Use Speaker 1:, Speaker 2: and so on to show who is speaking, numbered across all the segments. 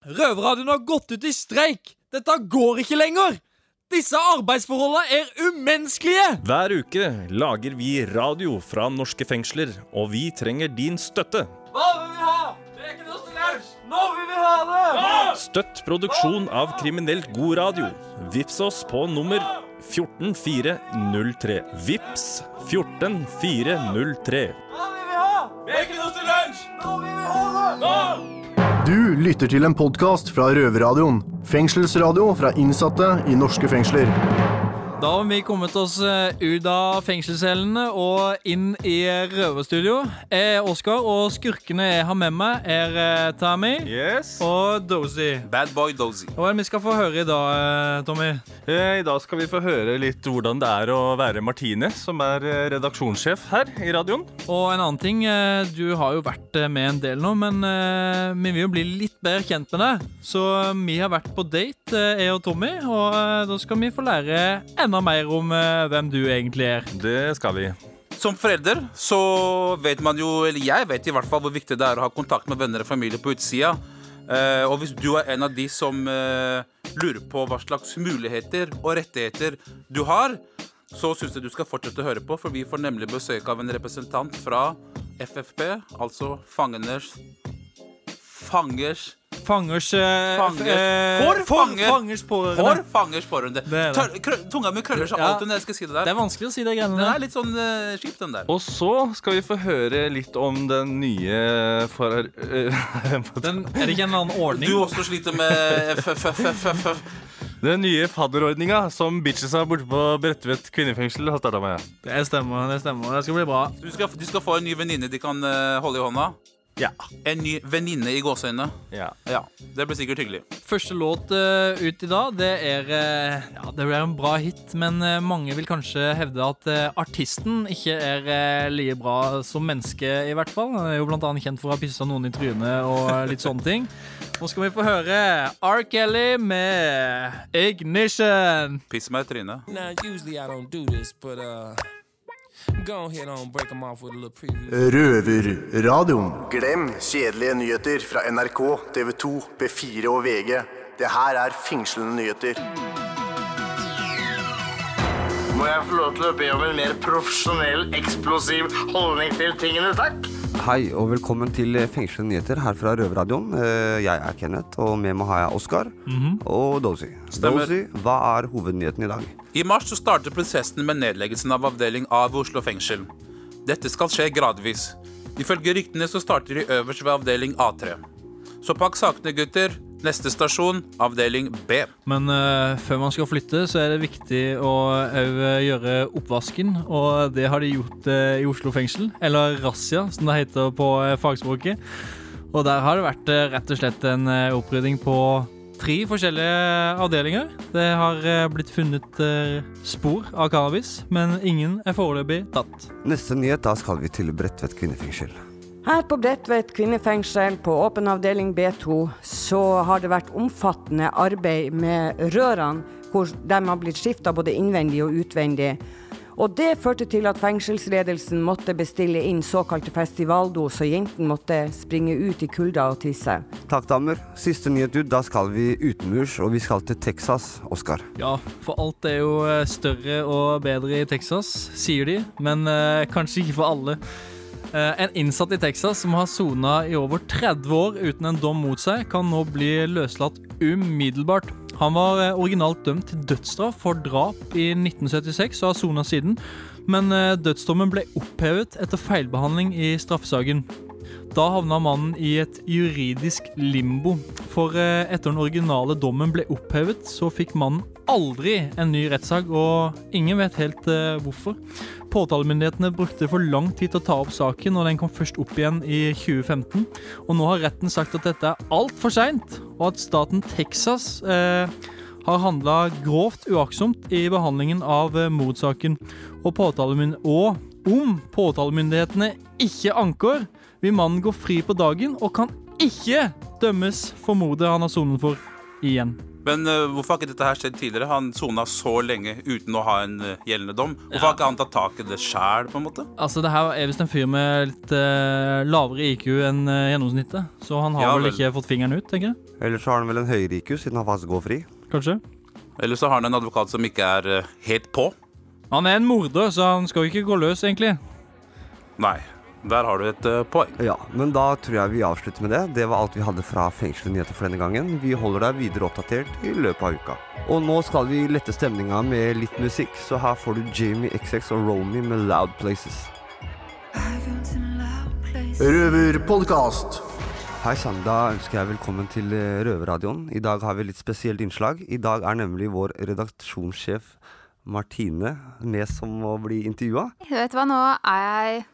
Speaker 1: Røverradioen har gått ut i streik! Dette går ikke lenger! Disse arbeidsforholdene er umenneskelige!
Speaker 2: Hver uke lager vi radio fra norske fengsler, og vi trenger din støtte.
Speaker 1: Hva vil vi ha? Det er ikke noe til! Nå vil vi ha det!
Speaker 2: Støtt produksjon av kriminelt god radio. Vips oss på nummer 14403. Vips 14403.
Speaker 1: Hva vil vi ha? Det er ikke noe til lunsj! Nå vil vi ha det! Nå!
Speaker 3: Lytter til en podkast fra Røverradioen. Fengselsradio fra innsatte i norske fengsler.
Speaker 1: Da har vi kommet oss eh, ut av fengselscellene og inn i røverstudio. Jeg er Oskar, og skurkene jeg har med meg, er eh, Tammy
Speaker 2: Yes.
Speaker 1: og Dozy.
Speaker 4: Bad boy dozy.
Speaker 1: Hva er det vi skal få høre i dag, eh, Tommy?
Speaker 2: Eh, I dag skal vi få høre litt hvordan det er å være Martine, som er eh, redaksjonssjef her i radioen.
Speaker 1: Og en annen ting, eh, du har jo vært eh, med en del nå, men eh, vi vil jo bli litt bedre kjent med deg. Så eh, vi har vært på date, eh, jeg og Tommy, og eh, da skal vi få lære enda mer om eh, hvem du egentlig er.
Speaker 2: Det skal vi.
Speaker 4: Som forelder så vet man jo, eller jeg vet i hvert fall hvor viktig det er å ha kontakt med venner og familie på utsida. Uh, og hvis du er en av de som uh, lurer på hva slags muligheter og rettigheter du har, så syns jeg du skal fortsette å høre på, for vi får nemlig besøk av en representant fra FFP, altså Fangenes Fangers
Speaker 1: Fangers eh, eh,
Speaker 4: For fanger.
Speaker 1: Fangers pårørende.
Speaker 4: For fangers pårørende.
Speaker 1: Det det.
Speaker 4: Tunga mi krøller seg
Speaker 1: Ja.
Speaker 4: alltid når jeg skal si det der.
Speaker 1: Det er vanskelig å si det greiene
Speaker 4: Den
Speaker 1: der.
Speaker 4: er litt sånn uh, skip, den der.
Speaker 2: Og så skal vi få høre litt om den nye for... uh,
Speaker 1: Den, er det ikke en annen ordning?
Speaker 4: Du også sliter med FFFFF.
Speaker 2: Den nye fadderordninga som bitchesa borte på Bredtvet kvinnefengsel har starta med.
Speaker 1: Det stemmer, det stemmer. Det skal bli bra.
Speaker 4: Du skal, de skal få en ny venninne de kan holde i hånda.
Speaker 2: Ja.
Speaker 4: En ny venninne i gåseøynene.
Speaker 2: ja.
Speaker 4: Ja, det blir sikkert hyggelig.
Speaker 1: Første låt uh, ut i dag, det er uh, Ja, det blir en bra hit, men uh, mange vil kanskje hevde at artisten ikke er uh, like bra som menneske, i hvert fall. Han er jo blant annet kjent for å ha pissa noen i trynet og litt sånne ting. Nå skal vi få høre R. Kelly med Ignition.
Speaker 4: Piss meg i trynet.
Speaker 5: Now,
Speaker 3: Røverradioen. Glem kjedelige nyheter fra NRK, TV 2, P4 og VG. Det her er fengslende nyheter.
Speaker 6: Må jeg få lov til å be om en mer profesjonell, eksplosiv holdning til tingene, takk?
Speaker 7: Hei og velkommen til Fengslede nyheter her fra Røverradioen. Eh, Jeg er Kenneth, og med meg har jeg Oskar og Dozy. Dozy, hva er hovednyheten i dag?
Speaker 4: I mars så starter prosessen med nedleggelsen av avdeling A ved Oslo fengsel. Dette skal skje gradvis. Ifølge ryktene så starter de øverst ved avdeling A3. Så pakk sakene, gutter. Neste stasjon, avdeling B.
Speaker 1: Men uh, før man skal flytte, så er det viktig å òg gjøre oppvasken. Og det har de gjort uh, i Oslo fengsel. Eller razzia, som det heter på uh, fagspråket. Og der har det vært eh, rett og slett en eh, opprydding på tre forskjellige avdelinger. Det har eh, blitt funnet eh, spor av cannabis, men ingen er foreløpig tatt.
Speaker 7: Neste nyhet, da skal vi til Bredtvet kvinnefengsel.
Speaker 8: Her på Bredtvet kvinnefengsel på åpen avdeling B2 så har det vært omfattende arbeid med rørene, hvor de har blitt skifta både innvendig og utvendig. Og det førte til at fengselsledelsen måtte bestille inn såkalte festivaldo, så jentene måtte springe ut i kulda og tisse.
Speaker 7: Takk, damer. Siste nyhet ut, da skal vi utenmurs, og vi skal til Texas, Oskar.
Speaker 1: Ja, for alt er jo eh, større og bedre i Texas, sier de. Men eh, kanskje ikke for alle. Eh, en innsatt i Texas som har sona i over 30 år uten en dom mot seg, kan nå bli løslatt umiddelbart. Han var eh, originalt dømt til dødsstraff for drap i 1976 og har sona siden, men eh, dødsdommen ble opphevet etter feilbehandling i straffesaken. Da havna mannen i et juridisk limbo, for etter den originale dommen ble opphevet, så fikk mannen aldri en ny rettssak, og ingen vet helt eh, hvorfor. Påtalemyndighetene brukte for lang tid til å ta opp saken, og den kom først opp igjen i 2015. Og nå har retten sagt at dette er altfor seint, og at staten Texas eh, har handla grovt uaktsomt i behandlingen av eh, mordsaken. Og, og om påtalemyndighetene ikke anker, vil mannen gå fri på dagen og kan ikke dømmes for mordet han har sonet for. igjen.
Speaker 4: Men uh, hvorfor har ikke dette her skjedd tidligere? Han sona så lenge uten å ha en uh, gjeldende dom. Hvorfor har ikke han tatt tak i det sjæl, på en måte?
Speaker 1: Altså, det her er visst en fyr med litt uh, lavere IQ enn gjennomsnittet. Så han har
Speaker 4: Ja,
Speaker 1: vel ikke fått fingeren ut, tenker jeg.
Speaker 7: Eller så har han vel en høyere IQ, siden han faktisk går fri.
Speaker 1: Kanskje.
Speaker 4: Eller så har han en advokat som ikke er helt på.
Speaker 1: Han er en morder, så han skal jo ikke gå løs, egentlig.
Speaker 4: Nei, der har du et eh, poeng.
Speaker 7: Ja, men da tror jeg vi avslutter med det. Det var alt vi hadde fra Fengsel nyheter for denne gangen. Vi holder deg videre oppdatert i løpet av uka. Og nå skal vi lette stemninga med litt musikk, så her får du Jamie XX og Romy med Loud Places.
Speaker 3: Røverpodkast.
Speaker 7: Hei sann, da ønsker jeg velkommen til eh, Røverradioen. I dag har vi litt spesielt innslag. I dag er nemlig vår redaksjonssjef Martine med som å bli intervjua.
Speaker 9: Vet du hva, nå er jeg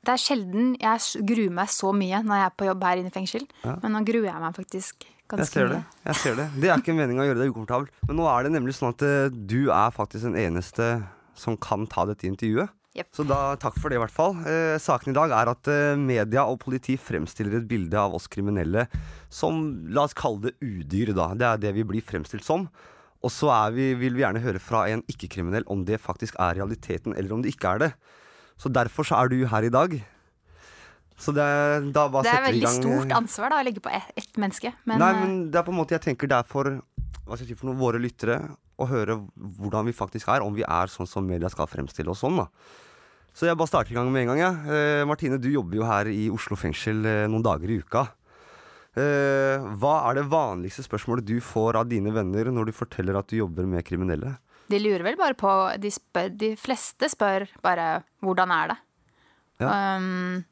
Speaker 9: Det er sjelden jeg gruer meg så mye når jeg er på jobb her inne i fengsel.
Speaker 7: Ja.
Speaker 9: Men nå gruer jeg meg faktisk ganske
Speaker 7: Jeg ser det. jeg ser Det Det er ikke meninga å gjøre deg ukomfortabel. Men nå er det nemlig sånn at eh, du er faktisk den eneste som kan ta dette intervjuet.
Speaker 9: Yep.
Speaker 7: Så da, takk for det, i hvert fall. Eh, saken i dag er at eh, media og politi fremstiller et bilde av oss kriminelle som, la oss kalle det udyr, da. Det er det vi blir fremstilt som. Og så vi, vil vi gjerne høre fra en ikke-kriminell om det faktisk er realiteten, eller om det ikke er det. Så derfor så er du her i dag. Så det, da bare
Speaker 9: Det er
Speaker 7: setter vi i
Speaker 9: veldig
Speaker 7: gang,
Speaker 9: stort
Speaker 7: eh,
Speaker 9: ansvar da, å legge på ett ett menneske. Men,
Speaker 7: Nei,
Speaker 9: eh,
Speaker 7: men det er på en måte Jeg tenker det er for Hva skal jeg si for noe, våre lyttere å høre hvordan vi faktisk er, om vi er sånn som media skal fremstille oss sånn. da Så jeg bare starter i gang med en gang. Ja. Eh, Martine, du jobber jo her i Oslo fengsel eh, noen dager i uka. Eh, hva er det vanligste spørsmålet du får av dine venner når du forteller at du jobber med kriminelle?
Speaker 9: De lurer vel bare på De, spør, de fleste spør bare 'hvordan er det'? Um,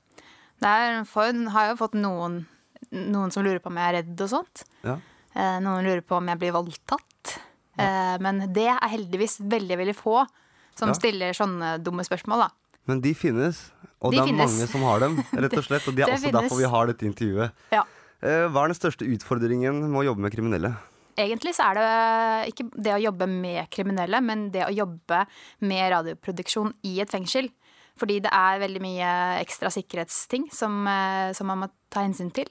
Speaker 9: det er, for, har jo fått noen, noen som lurer på om jeg er redd og sånt.
Speaker 7: Ja.
Speaker 9: Uh, noen lurer på om jeg blir voldtatt. Eh, men det er heldigvis veldig, veldig få som
Speaker 7: Ja.
Speaker 9: stiller sånne dumme spørsmål, da.
Speaker 7: Men de finnes, og
Speaker 9: De
Speaker 7: det er
Speaker 9: finnes.
Speaker 7: mange som har dem. rett og slett Og det er
Speaker 9: Det
Speaker 7: også
Speaker 9: finnes.
Speaker 7: derfor vi har dette intervjuet.
Speaker 9: Ja.
Speaker 7: Eh, hva er den største utfordringen med å jobbe med kriminelle?
Speaker 9: Egentlig så er det ikke det å jobbe med kriminelle, men det å jobbe med radioproduksjon i et fengsel. Fordi det er veldig mye ekstra sikkerhetsting som, eh, som man må ta hensyn til.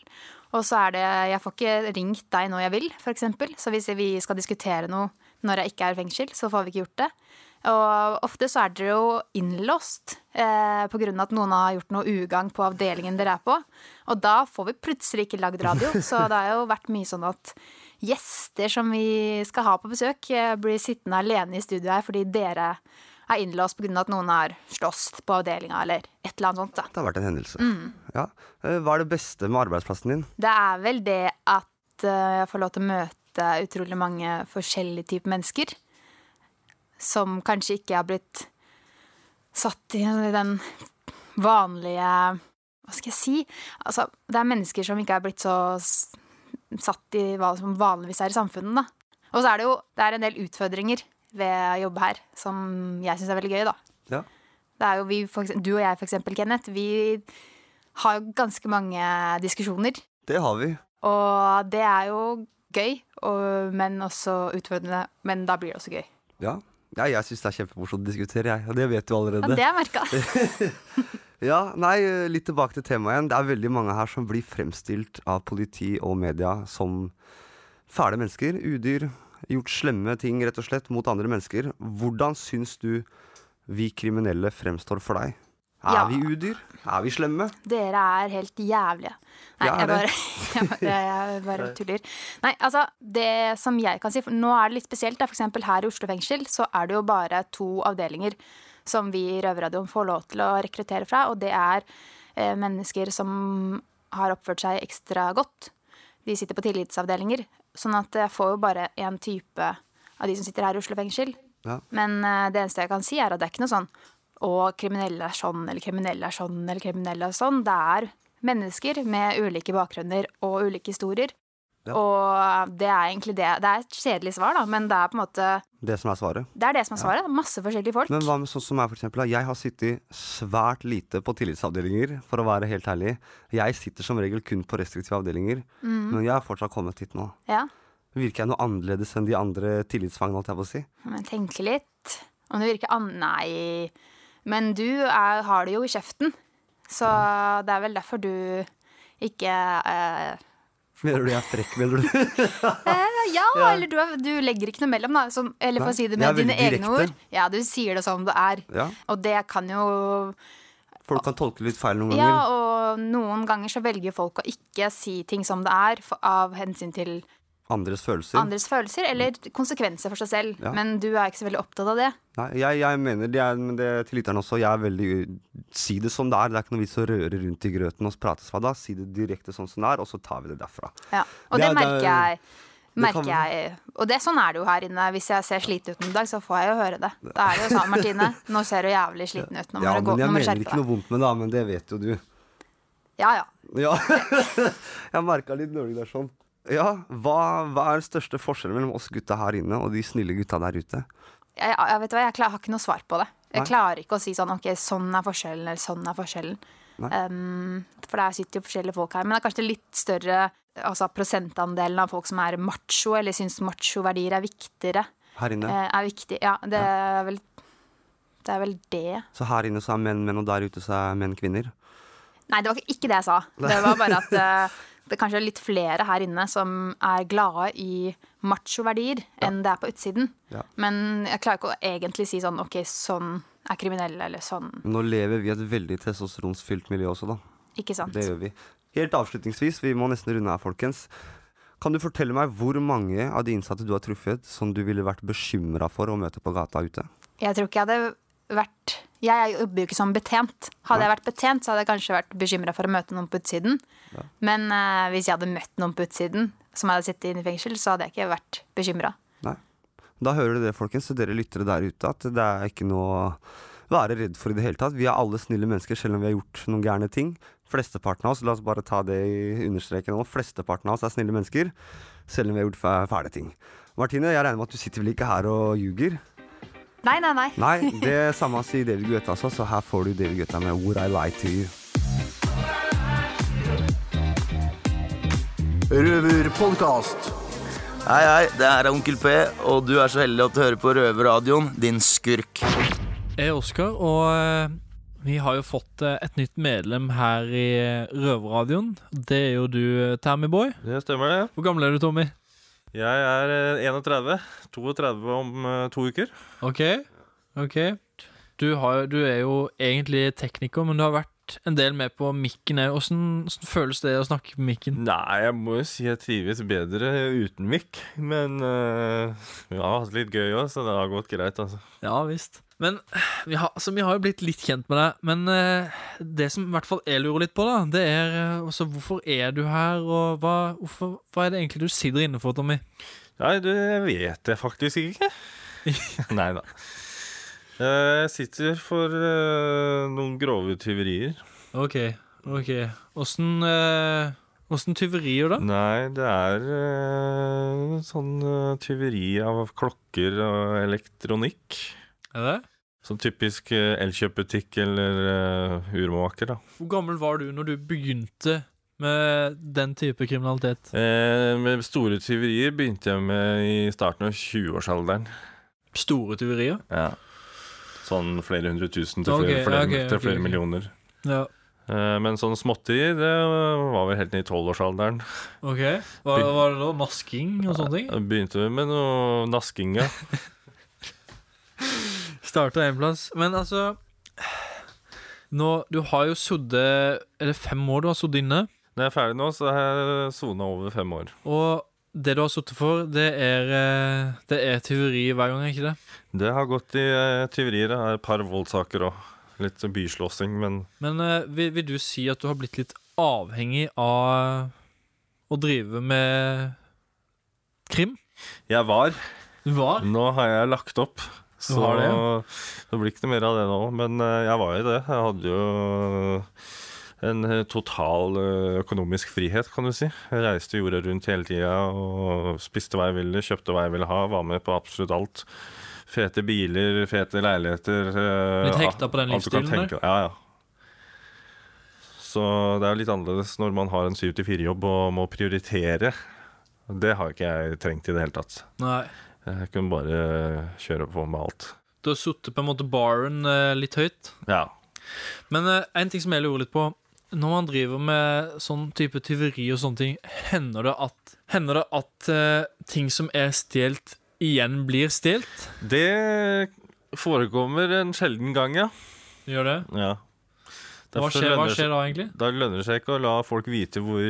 Speaker 9: Og så er det Jeg får ikke ringt deg når jeg vil, f.eks. Så hvis vi skal diskutere noe når jeg ikke er i fengsel, så får vi ikke gjort det. Og ofte så er dere jo innlåst eh, pga. at noen har gjort noe ugagn på avdelingen dere er på. Og da får vi plutselig ikke lagd radio. Så det har jo vært mye sånn at gjester som vi skal ha på besøk, eh, blir sittende alene i studio her fordi dere er innlåst pga. at noen har slåss på avdelinga eller et eller annet sånt. Da.
Speaker 7: Det har vært en hendelse.
Speaker 9: Mm.
Speaker 7: Ja. Eh, hva er det beste med arbeidsplassen din?
Speaker 9: Det er vel det at eh, jeg får lov til å møte utrolig mange forskjellige typer mennesker. Som kanskje ikke har blitt satt i den vanlige Hva skal jeg si? Altså, det er mennesker som ikke er blitt så satt i hva som vanligvis er i samfunnet, da. Og så er det jo det er en del utfordringer ved å jobbe her som jeg syns er veldig gøy, da.
Speaker 7: Ja.
Speaker 9: Det er jo vi, eksempel, du og jeg, for eksempel, Kenneth, vi har jo ganske mange diskusjoner.
Speaker 7: Det har vi.
Speaker 9: Og det er jo gøy, og, men også utfordrende. Men da blir det også gøy.
Speaker 7: Ja, ja jeg syns det er kjempemorsomt å diskutere, jeg. Og det vet du
Speaker 9: Ja,
Speaker 7: allerede.
Speaker 9: det har jeg merka.
Speaker 7: Ja, nei, litt tilbake til temaet igjen. Det er veldig mange her som blir fremstilt av politi og media som fæle mennesker, udyr, gjort slemme ting rett og slett mot andre mennesker. Hvordan syns du vi kriminelle fremstår for deg? Er
Speaker 9: Ja.
Speaker 7: vi udyr? Er vi slemme?
Speaker 9: Dere er helt jævlige. Nei, jeg bare, jeg bare, jeg bare tuller. Nei, altså, det som jeg kan si Nå er det litt spesielt. For eksempel her i Oslo fengsel så er det jo bare to avdelinger som vi i Røverradioen får lov til å rekruttere fra, og det er eh, mennesker som har oppført seg ekstra godt. De sitter på tillitsavdelinger. Sånn at jeg får jo bare én type av de som sitter her i Oslo fengsel.
Speaker 7: Ja.
Speaker 9: Men eh, det eneste jeg kan si, er at det er ikke noe sånn og kriminelle er sånn, eller kriminelle er sånn, eller kriminelle er sånn. Det er mennesker med ulike bakgrunner og ulike historier.
Speaker 7: Ja.
Speaker 9: Og det er egentlig det. Det er et kjedelig svar, da, men det er på en måte
Speaker 7: Det som er svaret.
Speaker 9: Det er det som er svaret. Masse forskjellige folk.
Speaker 7: Men hva med sånn som meg, for eksempel? Jeg har sittet svært lite på tillitsavdelinger, for å være helt ærlig. Jeg sitter som regel kun på restriktive avdelinger,
Speaker 9: mm.
Speaker 7: men jeg har fortsatt kommet hit nå.
Speaker 9: Ja,
Speaker 7: Virker jeg noe annerledes enn de andre tillitsfangene, holdt jeg på å si?
Speaker 9: men tenke litt. Om det virker an... Nei. Men du er, har det jo i kjeften. Så det er vel derfor du ikke eh,
Speaker 7: Mener du jeg er frekk, mener du?
Speaker 9: eh, ja,
Speaker 7: Ja.
Speaker 9: eller du, du legger ikke noe mellom, da. Som, eller for å si det med dine
Speaker 7: direkte.
Speaker 9: egne ord. Ja, du sier det som det er.
Speaker 7: Ja.
Speaker 9: Og det kan jo
Speaker 7: Folk kan tolke litt feil noen ganger.
Speaker 9: Ja, og noen ganger så velger folk å ikke si ting som det er, for, av hensyn til
Speaker 7: Andres følelser.
Speaker 9: andres følelser, eller konsekvenser for seg selv.
Speaker 7: Ja.
Speaker 9: Men du er ikke så veldig opptatt av det.
Speaker 7: Nei, jeg, jeg mener det, er, men det til lytteren også. Jeg er veldig Si det som det er. Det er ikke noe vits å røre rundt i grøten og prate svada. Si det direkte sånn som det er, og så tar vi det derfra.
Speaker 9: Ja. Og
Speaker 7: Det
Speaker 9: det,
Speaker 7: merker det
Speaker 9: jeg.
Speaker 7: det
Speaker 9: Merker jeg Og det, sånn er det jo her inne. Hvis jeg ser sliten ut en dag, så får jeg jo høre det. Da er det jo sånn, Martine. Nå ser du jævlig sliten ut. Nå må
Speaker 7: Ja,
Speaker 9: du gå,
Speaker 7: jeg
Speaker 9: nå må du
Speaker 7: mener ikke noe vondt med det, men det vet jo du.
Speaker 9: Ja, ja.
Speaker 7: Ja. jeg merka litt dårlig der sånn. Ja, hva, hva er den største forskjellen mellom oss gutta her inne og de snille gutta der ute?
Speaker 9: Jeg, jeg, vet hva, jeg klar, har ikke noe svar på det. Jeg
Speaker 7: Nei.
Speaker 9: klarer ikke å si sånn OK, sånn er forskjellen, eller sånn er forskjellen. Um, for der sitter jo forskjellige folk her. Men det er kanskje litt større altså prosentandelen av folk som er macho, eller syns machoverdier er viktigere.
Speaker 7: Her inne.
Speaker 9: eh, Er viktig. Ja, det er vel Det er vel det.
Speaker 7: Så her inne så er menn menn, og der ute så er menn kvinner.
Speaker 9: Nei, det var ikke ikke det jeg sa. Det var bare at eh, det kanskje er litt flere her inne som er glade i machoverdier enn det er på utsiden.
Speaker 7: Ja.
Speaker 9: Men jeg klarer ikke å egentlig si sånn OK, sånn er kriminelle, eller sånn.
Speaker 7: Nå lever vi i et veldig testosteronsfylt miljø også, da.
Speaker 9: Ikke sant?
Speaker 7: Det gjør vi. Helt avslutningsvis, vi må nesten runde her, folkens. Kan du fortelle meg hvor mange av de innsatte du har truffet, som du ville vært bekymra for å møte på gata ute?
Speaker 9: Jeg tror ikke jeg hadde vært Jeg jobber jo ikke som betjent. Hadde jeg vært betjent, så hadde jeg kanskje vært bekymra for å møte noen på utsiden. Men uh, hvis jeg hadde møtt noen på utsiden som jeg hadde sittet inne i fengsel, så hadde jeg ikke vært bekymra.
Speaker 7: Da hører dere det, folkens, dere lyttere der ute, at det er ikke noe å være redd for i det hele tatt. Vi er alle snille mennesker, selv om vi har gjort noen gærne ting. Flesteparten av oss, la oss bare ta det i understreken nå, flesteparten av oss er snille mennesker, selv om vi har gjort fæ- fæle ting. Martine, jeg regner med at du sitter vel ikke her og ljuger?
Speaker 9: Nei, nei, nei.
Speaker 7: Nei, det samme sier David Guetta altså, så her får du David Guetta med Would I Lie To You.
Speaker 3: Røverpodkast.
Speaker 10: Hei, hei, det er Onkel P, og du er så heldig at du hører på Røverradioen, din skurk.
Speaker 1: Jeg er Oskar, og eh, vi har jo fått eh, et nytt medlem her i eh, Røverradioen. Det er jo du, Tammy Boy.
Speaker 2: Det stemmer, det.
Speaker 1: Hvor gammel er du, Tommy?
Speaker 2: Jeg er eh, 31. 32 om eh, to uker.
Speaker 1: OK. ok Du, har, du er jo egentlig tekniker, men du har vært en del med på mikken òg. Åssen føles det å snakke på mikken?
Speaker 2: Nei, jeg må jo si jeg trives bedre uten mikk. Men uh, vi har hatt litt gøy òg, så det har gått greit, altså.
Speaker 1: Ja visst. Men vi har, altså, vi har jo blitt litt kjent med deg. Men eh, det som i hvert fall jeg lurer litt på, da, det er eh, altså, hvorfor er du her, og hva, hvorfor, hva er det egentlig du sitter inne for, Tommy?
Speaker 2: Nei, det vet jeg faktisk ikke. Nei da. Eh, Jeg sitter for uh, noen grove tyverier.
Speaker 1: OK. ok Åssen Åssen tyverier, da?
Speaker 2: Nei, det er eh, sånn tyveri av klokker og elektronikk.
Speaker 1: Er det?
Speaker 2: Som typisk elkjøpbutikk Elkjøp-butikk eller uh, urmaker, da.
Speaker 1: Hvor gammel var du når du begynte med den type kriminalitet?
Speaker 2: Eh, med store tyverier begynte jeg med i starten av 20-årsalderen.
Speaker 1: Store tyverier?
Speaker 2: Ja. Sånn flere hundre tusen til
Speaker 1: flere,
Speaker 2: flere, flere,
Speaker 1: okay,
Speaker 2: til flere
Speaker 1: okay,
Speaker 2: millioner.
Speaker 1: Ja.
Speaker 2: Eh, men sånn småtteri, det var vel helt ned i tolvårsalderen.
Speaker 1: Okay. Var, var det da Masking og sånne ting?
Speaker 2: Begynte begynte med noe nasking, ja.
Speaker 1: Starta én plass. Men altså nå, Du har jo sittet Er det fem år du har sittet inne?
Speaker 2: Når jeg er ferdig nå, så har jeg sona over fem år.
Speaker 1: Og det du har sittet for, det er, eh, det er tyveri hver gang, ikke det?
Speaker 2: Det har gått i eh, tyverier. Det er et par voldssaker òg. litt byslåssing, men
Speaker 1: Men eh, vil, vil du si at du har blitt litt avhengig av å drive med krim?
Speaker 2: jeg var.
Speaker 1: Du var?
Speaker 2: Nå har jeg lagt opp. Så
Speaker 1: det, det,
Speaker 2: det blir ikke noe mer av det nå. Men eh, jeg var jo det. Jeg hadde jo en eh, total eh, økonomisk frihet, kan du si. Jeg reiste jorda rundt hele tida og spiste hva jeg ville, kjøpte hva jeg ville ha, var med på absolutt alt. Fete biler, fete leiligheter.
Speaker 1: Litt hekta på den livsstilen
Speaker 2: der? Ja, ja. Så det er jo litt annerledes når man har en 7-4-jobb og må prioritere. Det har ikke jeg trengt i det hele tatt.
Speaker 1: Nei.
Speaker 2: Jeg kunne bare kjøre på med alt.
Speaker 1: Du har sittet på en måte baren eh, litt høyt.
Speaker 2: Ja.
Speaker 1: Men eh, en ting som jeg lurer litt på når man driver med sånn type tyveri og sånne ting, hender det at, hender det at uh, ting som er stjålet, igjen blir stjålet?
Speaker 2: Det forekommer en sjelden gang, ja.
Speaker 1: Gjør det?
Speaker 2: ja.
Speaker 1: Hva skjer, hva skjer da, egentlig?
Speaker 2: Da lønner det seg ikke å la folk vite hvor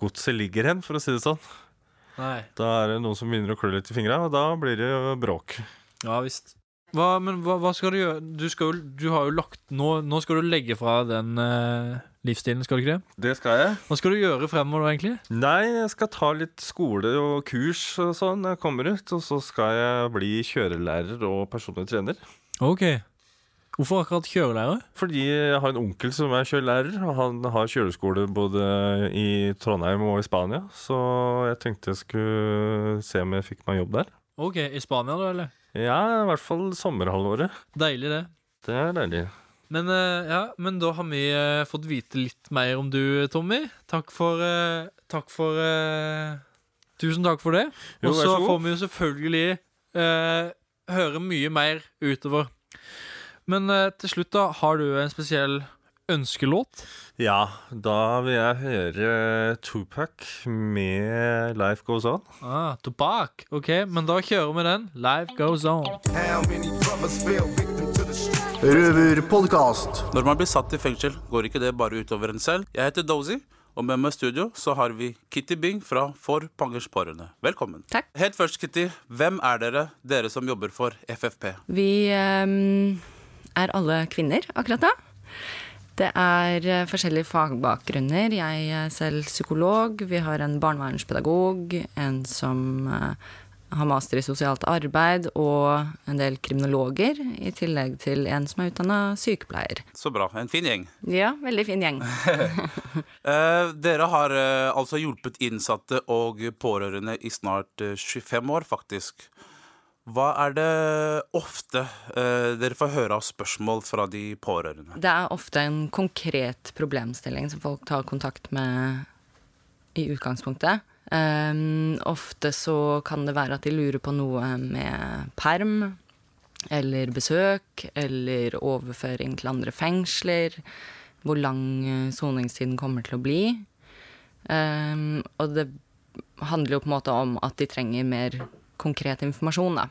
Speaker 2: godset ligger hen, for å si det sånn.
Speaker 1: Nei.
Speaker 2: Da er det noen som begynner å klø litt i fingra, og da blir det jo bråk.
Speaker 1: Ja visst. Hva, men hva, hva skal du gjøre? Du, skal jo, du har jo lagt Nå, nå skal du legge fra den eh, livsstilen, skal du ikke det?
Speaker 2: Det skal jeg.
Speaker 1: Hva skal du gjøre fremover, egentlig?
Speaker 2: Nei, jeg skal ta litt skole og kurs og sånn når jeg kommer ut. Og så skal jeg bli kjørelærer og personlig trener.
Speaker 1: Ok. Hvorfor akkurat kjørelærer?
Speaker 2: Fordi jeg har en onkel som er kjørelærer, og han har kjøreskole både i Trondheim og i Spania. Så jeg tenkte jeg skulle se om jeg fikk meg jobb der.
Speaker 1: Ok, I Spania, da, eller?
Speaker 2: Ja, i hvert fall sommerhalvåret.
Speaker 1: Deilig, det.
Speaker 2: Det er deilig.
Speaker 1: Men, eh, ja, men da har vi eh, fått vite litt mer om du, Tommy. Takk for eh, Takk for Tusen takk for det. Og så
Speaker 2: så
Speaker 1: får vi jo selvfølgelig eh, høre mye mer utover. Men eh, til slutt, da, har du en spesiell ønskelåt?
Speaker 2: Ja, da vil jeg høre Tupac med 'Life Goes On'.
Speaker 1: Ah, Tupac. Ok, men da kjører vi den. Life goes on.
Speaker 3: Røverpodkast.
Speaker 4: Når man blir satt i fengsel, går ikke det bare utover en selv. Jeg heter Dozy, og med meg i studio så har vi Kitty Bing fra For Pangers Pårørende. Velkommen.
Speaker 11: Takk.
Speaker 4: Helt først, Kitty, hvem er dere, dere som jobber for FFP?
Speaker 11: Vi ehm, er alle kvinner akkurat da. Det er eh, forskjellige fagbakgrunner. Jeg er selv psykolog. Vi har en barnevernspedagog, en som eh, har master i sosialt arbeid, og en del kriminologer, i tillegg til en som er utdanna sykepleier.
Speaker 4: Så bra. En fin gjeng.
Speaker 11: Ja, veldig fin gjeng.
Speaker 4: Eh, dere har altså hjulpet innsatte og pårørende i snart eh, 25 år, faktisk. Hva er det ofte eh, dere får høre av spørsmål fra de pårørende?
Speaker 11: Det er ofte en konkret problemstilling som folk tar kontakt med i utgangspunktet. Um, ofte så kan det være at de lurer på noe med perm, eller besøk, eller overføring til andre fengsler. Hvor lang eh, soningstiden kommer til å bli. Um, og det handler jo på en måte om at de trenger mer konkret informasjon, da.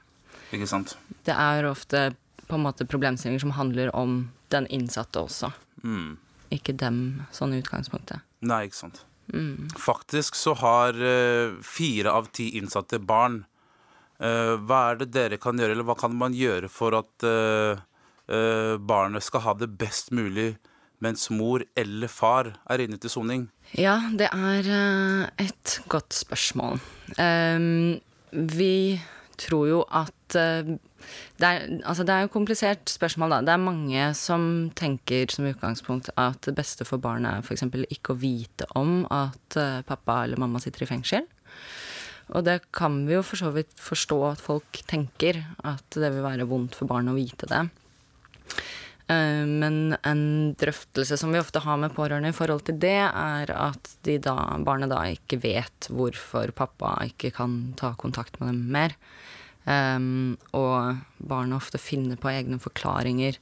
Speaker 4: Ikke sant?
Speaker 11: Det er ofte på en måte problemstillinger som handler om den innsatte også.
Speaker 4: Mm.
Speaker 11: Ikke dem sånn i utgangspunktet.
Speaker 4: Nei, ikke sant.
Speaker 11: Mm.
Speaker 4: Faktisk så har uh, fire av ti innsatte barn. Uh, hva er det dere kan gjøre, eller hva kan man gjøre for at uh, barnet skal ha det best mulig mens mor eller far er inne til soning?
Speaker 11: Ja, det er et godt spørsmål. Um, vi tror jo at det er, altså det er jo komplisert spørsmål, da. Det er mange som tenker som utgangspunkt at det beste for barnet er f.eks. ikke å vite om at eh, pappa eller mamma sitter i fengsel. Og det kan vi jo for så vidt forstå at folk tenker, at det vil være vondt for barnet å vite det. Eh, Men en drøftelse som vi ofte har med pårørende i forhold til det, er at de da, barnet da ikke vet hvorfor pappa ikke kan ta kontakt med dem mer. Um, og barna ofte finner på egne forklaringer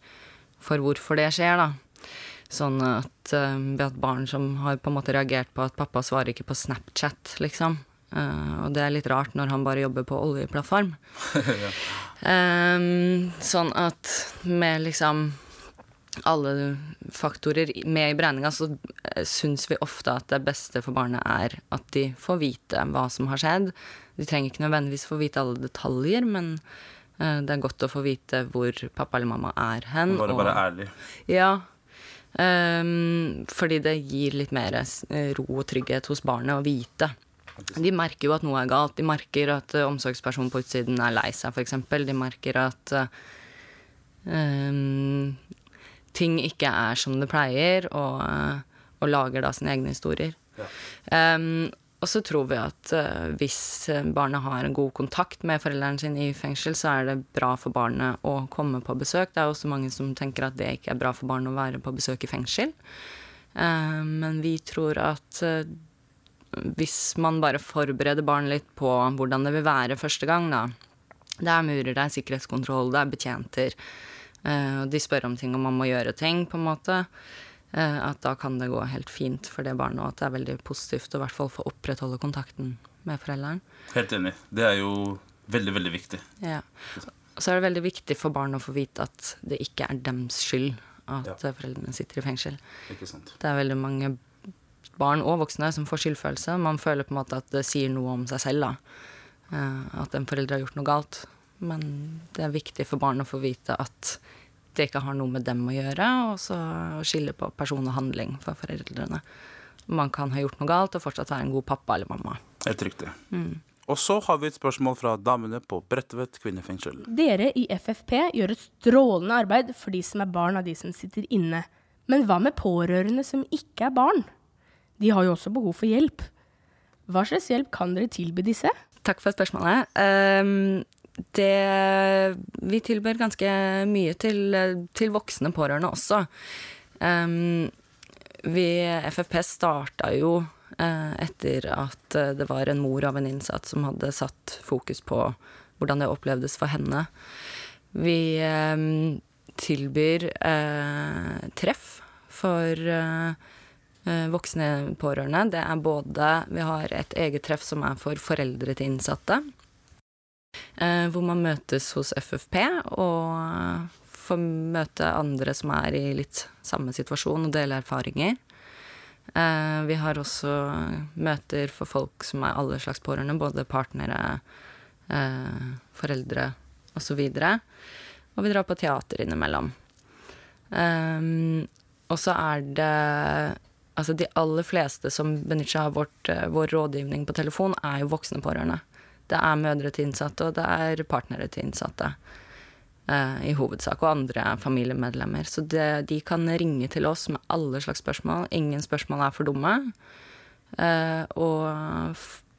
Speaker 11: for hvorfor det skjer, da. Sånn at um, har barn som har på en måte reagert på at pappa svarer ikke på Snapchat, liksom. Uh, og det er litt rart når han bare jobber på oljeplattform. Um, sånn at med liksom alle faktorer med i beregninga, så uh, syns vi ofte at det beste for barnet er at de får vite hva som har skjedd. De trenger ikke nødvendigvis få vite alle detaljer, men uh, det er godt å få vite hvor pappa eller mamma er hen.
Speaker 4: Bare,
Speaker 11: og-
Speaker 4: bare ærlig.
Speaker 11: ja. Um, fordi det gir litt mer eh, ro og trygghet hos barnet å vite. De merker jo at noe er galt. De merker at uh, omsorgspersonen på utsiden er lei seg, f.eks. De merker at uh, ting ikke er som det pleier, og, og lager da sine egne historier. Ehm, og så tror vi at eh, hvis barnet har en god kontakt med foreldrene sine i fengsel, så er det bra for barnet å komme på besøk. Det er også mange som tenker at det ikke er bra for barn å være på besøk i fengsel. Eh, men vi tror at eh, hvis man bare forbereder barn litt på hvordan det vil være første gang, da. Det er murer, det er sikkerhetskontroll, det er betjenter. eh, og de spør om ting, og man må gjøre ting, på en måte. Eh, at da kan det gå helt fint for det barnet, og at det er veldig positivt å i hvert fall få opprettholde kontakten med forelderen.
Speaker 4: Helt enig. Det er jo veldig, veldig viktig.
Speaker 11: Ja. Og så er det veldig viktig for barn å få vite at det ikke er dems skyld at
Speaker 4: Ja.
Speaker 11: foreldrene sitter i fengsel.
Speaker 4: Ikke sant.
Speaker 11: Det er veldig mange barn og voksne som får skyldfølelse. Man føler på en måte at det sier noe om seg selv, da. Eh, At en forelder har gjort noe galt. Men det er viktig for barn å få vite at det ikke har noe med dem å gjøre, og så skille på person og handling for foreldrene. Man kan ha gjort noe galt og fortsatt være en god pappa eller mamma.
Speaker 4: Helt riktig.
Speaker 11: Mm.
Speaker 4: Og så har vi et spørsmål fra damene på Bredtvet kvinnefengsel.
Speaker 12: Dere i FFP gjør et strålende arbeid for de som er barn av de som sitter inne. Men hva med pårørende som ikke er barn? De har jo også behov for hjelp. Hva slags hjelp kan dere tilby disse?
Speaker 11: Takk for spørsmålet. Ehm, det Vi tilbyr ganske mye til, til voksne pårørende også. Um, vi FFP starta jo uh, etter at eh, det var en mor av en innsatt som hadde satt fokus på hvordan det opplevdes for henne. Vi um, tilbyr uh, treff for eh, voksne pårørende. Det er både Vi har et eget treff som er for foreldre til innsatte. Eh, Hvor man møtes hos FFP og får møte andre som er i litt samme situasjon og dele erfaringer. Eh, Vi har også møter for folk som er alle slags pårørende, både partnere, eh, foreldre osv. Og vi drar på teater innimellom. Og så er det Altså, de aller fleste som benytter seg av eh, vår rådgivning på telefon, er jo voksne pårørende. Det er mødre til innsatte, og det er partnere til innsatte. eh, I hovedsak. Og andre familiemedlemmer. Så det, de kan ringe til oss med alle slags spørsmål. Ingen spørsmål er for dumme. Eh, og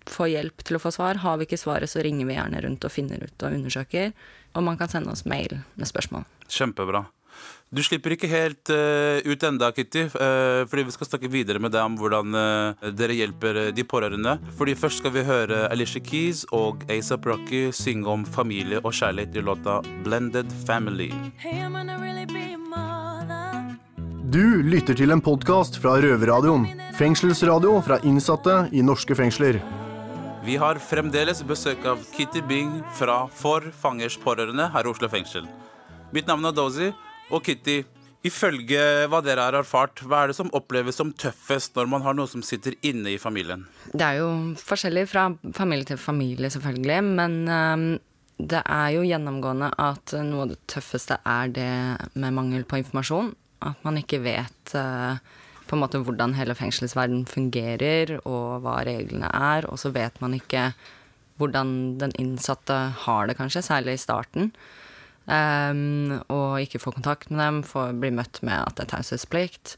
Speaker 11: få hjelp til å få svar. Har vi ikke svaret, så ringer vi gjerne rundt og finner ut og undersøker. Og man kan sende oss mail med spørsmål.
Speaker 4: Kjempebra. Du slipper ikke helt uh, ut enda, Kitty, uh, fordi vi skal snakke videre med deg om hvordan uh, dere hjelper de pårørende. Fordi først skal vi høre Alicia Keys og ASAP Rocky synge om familie og kjærlighet i låta 'Blended Family'.
Speaker 3: Du lytter til en podkast fra Røverradioen. Fengselsradio fra innsatte i norske fengsler.
Speaker 4: Vi har fremdeles besøk av Kitty Bing fra For fangers pårørende her i Oslo fengsel. Mitt navn er Dozy, og Kitty, ifølge hva dere har erfart, hva er det som oppleves som tøffest når man har noe som sitter inne i familien?
Speaker 11: Det er jo forskjellig fra familie til familie, selvfølgelig, men øhm, det er jo gjennomgående at noe av det tøffeste er det med mangel på informasjon. At man ikke vet øh, på en måte hvordan hele fengselsverden fungerer, og hva reglene er, og så vet man ikke hvordan den innsatte har det, kanskje, særlig i starten. Um, og ikke få kontakt med dem, få bli møtt med at det er taushetsplikt.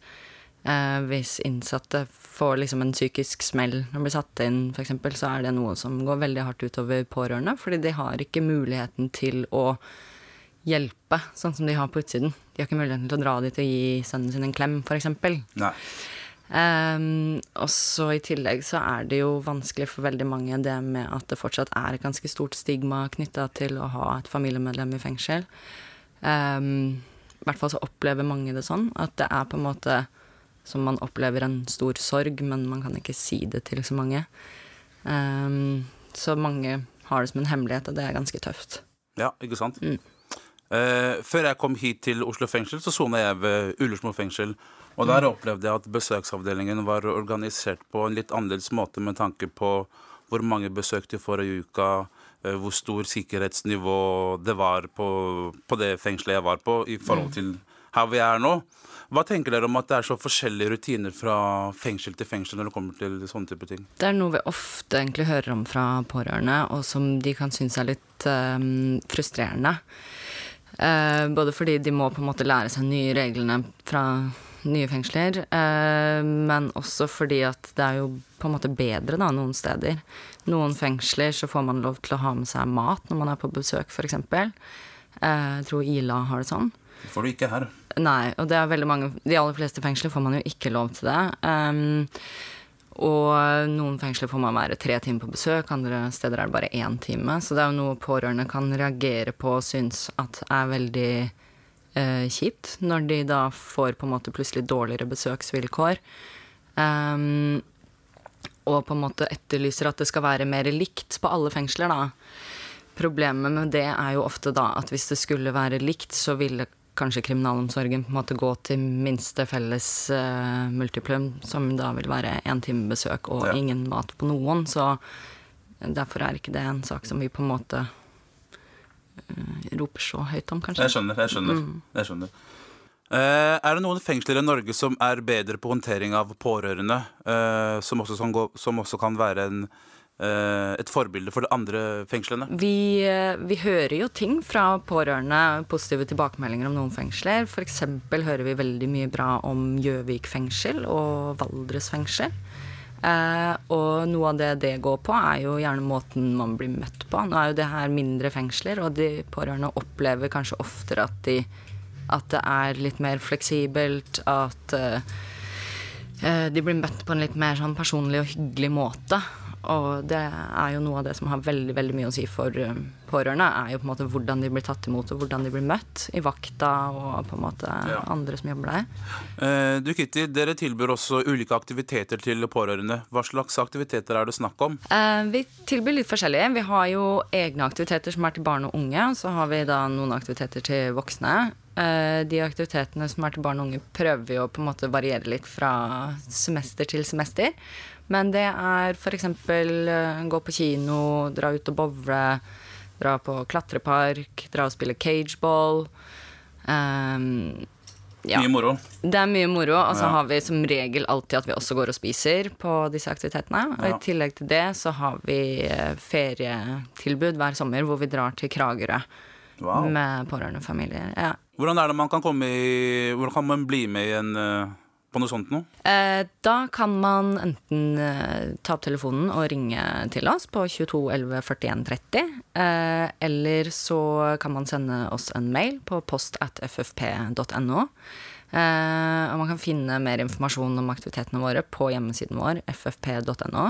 Speaker 11: Uh, hvis innsatte får liksom en psykisk smell når de blir satt inn, f.eks., så er det noe som går veldig hardt utover pårørende, fordi de har ikke muligheten til å hjelpe, sånn som de har på utsiden. De har ikke muligheten til å dra dit og gi sønnen sin en klem, f.eks. Um, og så i tillegg så er det jo vanskelig for veldig mange det med at det fortsatt er et ganske stort stigma knytta til å ha et familiemedlem i fengsel. Um, I hvert fall så opplever mange det sånn, at det er på en måte som man opplever en stor sorg, men man kan ikke si det til så mange. Um, så mange har det som en hemmelighet, og det er ganske tøft.
Speaker 4: Ja, ikke sant? Eh, før jeg kom hit til Oslo fengsel, så sona jeg ved Ullersmo fengsel. Og der opplevde jeg at besøksavdelingen var organisert på en litt annerledes måte med tanke på hvor mange besøk de får i uka, eh, hvor stor sikkerhetsnivå det var på, på det fengselet jeg var på, i forhold til her vi er nå. Hva tenker dere om at det er så forskjellige rutiner fra fengsel til fengsel når det kommer til sånne type ting?
Speaker 11: Det er noe vi ofte egentlig hører om fra pårørende, og som de kan synes er litt um, frustrerende. Eh, både fordi de må på en måte lære seg nye reglene fra nye fengsler, eh, men også fordi at det er jo på en måte bedre da, noen steder. Noen fengsler så får man lov til å ha med seg mat når man er på besøk, f.eks. Eh, jeg tror Ila har det sånn.
Speaker 4: Det får du ikke her.
Speaker 11: Nei, og det er veldig mange De aller fleste fengsler får man jo ikke lov til det. Um, og noen fengsler får man være tre timer på besøk, andre steder er det bare én time. Så det er jo noe pårørende kan reagere på og synes at er veldig eh, kjipt når de da får på en måte plutselig dårligere besøksvilkår. Um, og på en måte etterlyser at det skal være mer likt på alle fengsler, da. Problemet med det er jo ofte da at hvis det skulle være likt, så ville kanskje kriminalomsorgen på en måte gå til minste felles uh, multiplum, som da vil være én time besøk og
Speaker 4: Ja.
Speaker 11: ingen mat på noen. Så derfor er ikke det en sak som vi på en måte uh, roper så høyt om, kanskje.
Speaker 4: Jeg skjønner. jeg skjønner,
Speaker 11: Mm.
Speaker 4: jeg skjønner. Uh, er det noen fengsler i Norge som er bedre på håndtering av pårørende, som, også kan gå, som også kan være en, et forbilde for de andre fengslene?
Speaker 11: Vi, eh, vi hører jo ting fra pårørende, positive tilbakemeldinger om noen fengsler. F.eks. hører vi veldig mye bra om Gjøvik fengsel og Valdres fengsel. Eh, og noe av det det går på, er jo gjerne måten man blir møtt på. Nå er jo det her mindre fengsler, og de pårørende opplever kanskje oftere at, de, at det er litt mer fleksibelt, at eh, eh, de blir møtt på en litt mer sånn personlig og hyggelig måte. Og det er jo noe av det som har veldig veldig mye å si for eh, pårørende, er jo på en måte hvordan de blir tatt imot, og hvordan de blir møtt i vakta og på en måte
Speaker 4: Ja.
Speaker 11: andre som jobber der.
Speaker 4: Eh, du Kitty, dere tilbyr også ulike aktiviteter til pårørende. Hva slags aktiviteter er det snakk om?
Speaker 11: Eh, vi tilbyr litt forskjellige. Vi har jo egne aktiviteter som er til barn og unge. og Så har vi da noen aktiviteter til voksne. Eh, de aktivitetene som er til barn og unge, prøver vi å på en måte variere litt fra semester til semester. Men det er f.eks. Uh, gå på kino, dra ut og bowle, dra på klatrepark, dra og spille cageball. Um, ja.
Speaker 4: Mye moro.
Speaker 11: Det er mye moro. Og så
Speaker 4: Ja.
Speaker 11: har vi som regel alltid at vi også går og spiser på disse aktivitetene. Og
Speaker 4: Ja.
Speaker 11: i tillegg til det så har vi eh, ferietilbud hver sommer hvor vi drar til Kragerø
Speaker 4: Wow.
Speaker 11: med pårørendefamilier. Ja.
Speaker 4: Hvordan er det man kan komme i Hvordan kan man bli med i en, eh, på noe sånt noe?
Speaker 11: Eh, da kan man enten eh, ta opp telefonen og ringe til oss på 22 11 41 30. Eh, eller så kan man sende oss en mail på post at ffp.no. Uh, og man kan finne mer informasjon om aktivitetene våre på hjemmesiden vår, ffp.no.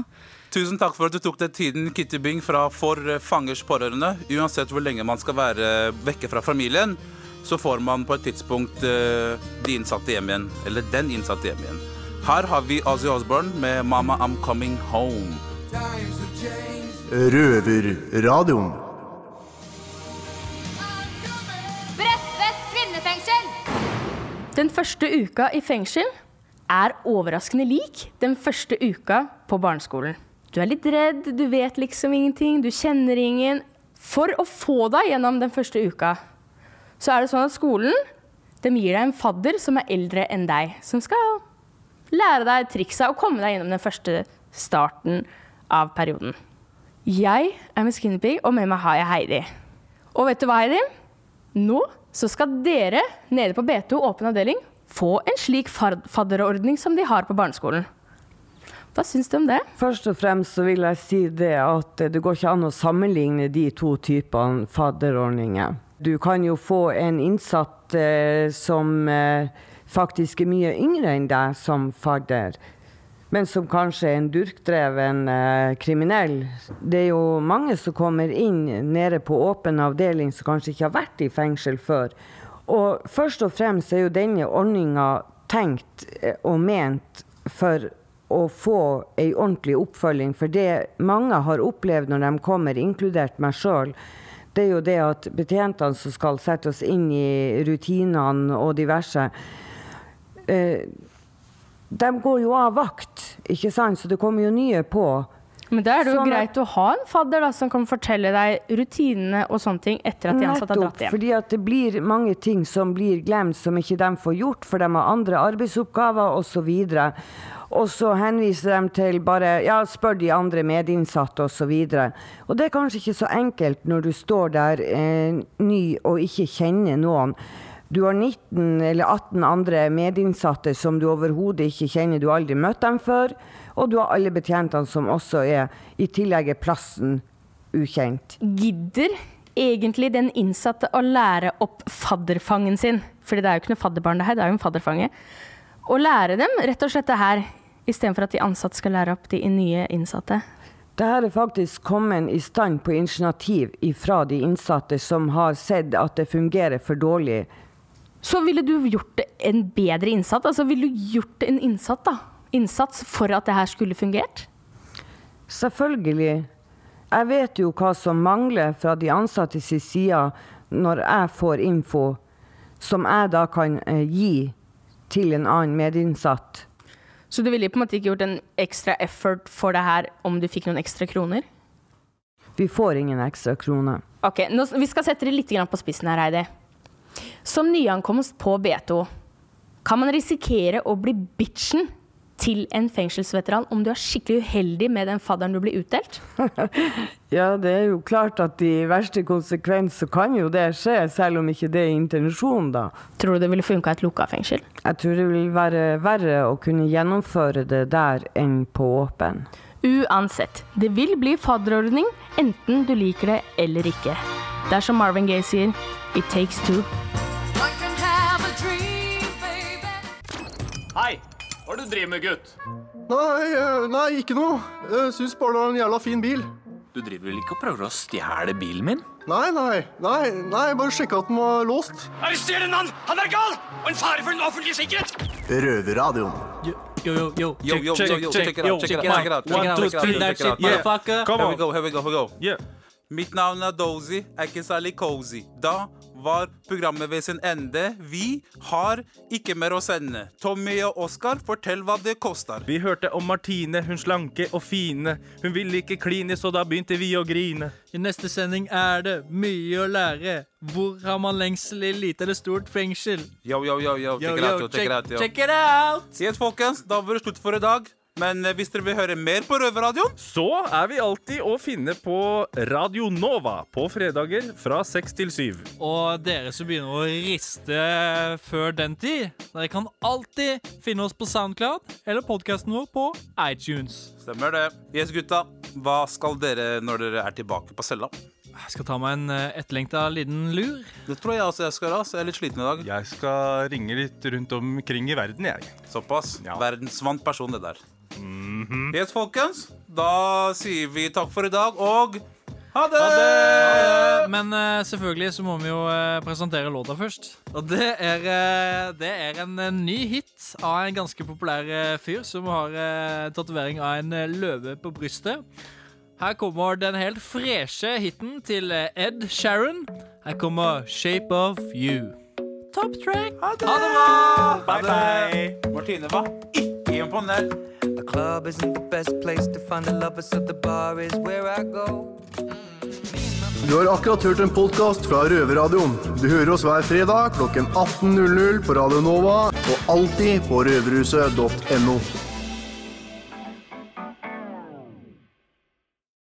Speaker 4: Tusen takk for at du tok deg tiden, Kitty Bing fra For fangers pårørende. Uansett hvor lenge man skal være vekke fra familien, så får man på et tidspunkt uh, de innsatte hjem igjen. Eller den innsatte hjem igjen. Her har vi Ozzy Osbourne med 'Mama I'm Coming Home'.
Speaker 3: Røverradioen.
Speaker 13: Bredtvet kvinnefengsel!
Speaker 12: Den første uka i fengsel er overraskende lik den første uka på barneskolen. Du er litt redd, du vet liksom ingenting, du kjenner ingen. For å få deg gjennom den første uka, så er det sånn at skolen de gir deg en fadder som er eldre enn deg, som skal lære deg triksa og komme deg gjennom den første starten av perioden. Jeg er med Skinny Pig, og med meg har jeg Heidi. Og vet du hva, Heidi? Nå så skal dere nede på B2 åpen avdeling få en slik fadderordning som de har på barneskolen. Hva syns du om det?
Speaker 14: Først og fremst så vil jeg si det at det går ikke an å sammenligne de to typene fadderordninger. Du kan jo få en innsatt eh, som eh, faktisk er mye yngre enn deg som fadder, men som kanskje er en durkdreven eh, kriminell. Det er jo mange som kommer inn nede på åpen avdeling som kanskje ikke har vært i fengsel før. Og først og fremst er jo denne ordninga tenkt eh, og ment for å få ei ordentlig oppfølging. For det mange har opplevd når de kommer, inkludert meg sjøl, det er jo det at betjentene som skal sette oss inn i rutinene og diverse, eh, de går jo av vakt, ikke sant? Så det kommer jo nye på.
Speaker 12: Men da er det jo
Speaker 14: Sånn at-
Speaker 12: greit å ha en fadder da, som kan fortelle deg rutinene og sånne ting etter at de ansatte har dratt hjem.
Speaker 14: fordi at det blir mange ting som blir glemt som ikke de får gjort, for de har andre arbeidsoppgaver osv. Og så henviser de til bare Ja, spør de andre medinnsatte osv. Og, og det er kanskje ikke så enkelt når du står der eh, ny og ikke kjenner noen. Du har 19 eller 18 andre medinnsatte som du overhodet ikke kjenner, du har aldri møtt dem før. Og du har alle betjentene som også er I tillegg er plassen ukjent.
Speaker 12: Gidder egentlig den innsatte å lære opp fadderfangen sin? Fordi det er jo ikke noe fadderbarn det her, det er jo en fadderfange. Å lære dem rett og slett det her, istedenfor at de ansatte skal lære opp de nye innsatte.
Speaker 14: Dette er faktisk kommet i stand på initiativ fra de innsatte som har sett at det fungerer for dårlig
Speaker 12: Så ville du gjort en bedre innsats? Altså ville du gjort en innsats, da? Innsats for at det her skulle fungert?
Speaker 14: Selvfølgelig. Jeg vet jo hva som mangler fra de ansatte sin side når jeg får info som jeg da kan eh, gi til en annen medinnsatt.
Speaker 12: Så du ville på en måte ikke gjort en ekstra effort for det her om du fikk noen ekstra kroner?
Speaker 14: Vi får ingen ekstra kroner.
Speaker 12: Ok, nå, Vi skal sette det litt på spissen her, Heidi. Som nyankomst på B2 kan man risikere å bli bitchen til en fengselsveteran om du er skikkelig uheldig med den fadderen du blir utdelt?
Speaker 14: Ja, det er jo klart at i verste konsekvens så kan jo det skje, selv om ikke det er intensjonen, da.
Speaker 12: Tror du det ville funka i et lukka fengsel?
Speaker 14: Jeg tror det vil være verre å kunne gjennomføre det der enn på åpen.
Speaker 12: Uansett, det vil bli fadderordning enten du liker det eller ikke. Det er som Marvin Gaye sier, it takes two.
Speaker 15: Hei! Hva er det du driver med, gutt?
Speaker 16: Nei, eh, nei, ikke noe. Jeg syns bare det var en jævla fin bil.
Speaker 15: Du driver vel ikke og prøver å stjele bilen min?
Speaker 16: Nei, nei, nei, nei, bare sjekka at den var låst.
Speaker 15: Arrester en mann! Han er gal! Og en fare for den offentlige sikkerhet!
Speaker 3: Røverradioen.
Speaker 1: Yo, yo, yo,
Speaker 4: Yo, yo, yo, yo, check it out, check it out, check it out, check it out, check it out, check it out, check it out.
Speaker 1: motherfucker.
Speaker 4: Here we go, here we go, here we go. Mitt navn er Dozy, er ikke særlig cozy. Da var programmet ved sin ende. Vi har ikke mer å sende. Tommy og Oskar, fortell hva det koster.
Speaker 2: Vi hørte om Martine, hun slanke og fine. Hun ville ikke kline, så da begynte vi å grine.
Speaker 1: I neste sending er det mye å lære. Hvor har man lengsel i lite eller stort fengsel?
Speaker 4: Yo, yo, yo, yo, check
Speaker 1: Yo,
Speaker 4: it
Speaker 1: yo,
Speaker 4: out, yo, check it out,
Speaker 1: check it out!
Speaker 4: Yes, folkens, da var det slutt for i dag. Men eh, hvis dere vil høre mer på Røverradioen
Speaker 2: Så er vi alltid å finne på Radio Nova på fredager fra seks til syv.
Speaker 1: Og dere som begynner å riste før den tid, dere kan alltid finne oss på Soundcloud eller podkasten vår på iTunes.
Speaker 4: Stemmer det. Yes, gutta. Hva skal dere når dere er tilbake på cella?
Speaker 1: Jeg skal ta meg en eh, etterlengta liten lur.
Speaker 4: Det tror jeg også jeg skal Altså. Jeg er litt sliten i dag.
Speaker 2: Jeg skal ringe litt rundt omkring i verden, jeg.
Speaker 4: Såpass. Verdensvant person, det der. Yes, folkens. Da sier vi takk for i dag, og ha det!
Speaker 1: Men uh, selvfølgelig så må vi jo uh, presentere låta først. Og det er, uh, det er en ny hit av en ganske populær fyr som har uh, tatovering av en løve på brystet. Her kommer den helt freshe hiten til Ed Sharon. Her kommer 'Shape of You'. Top track. Ha det, bra!
Speaker 4: Bye, bye. Martine var ikke imponert.
Speaker 17: The club isn't the best place to find the lovers, so the bar is where I go.
Speaker 3: Du har akkurat hørt en podkast fra Røverradioen. Du hører oss hver fredag klokken 18.00 på Radio Nova og alltid på røverhuset.no.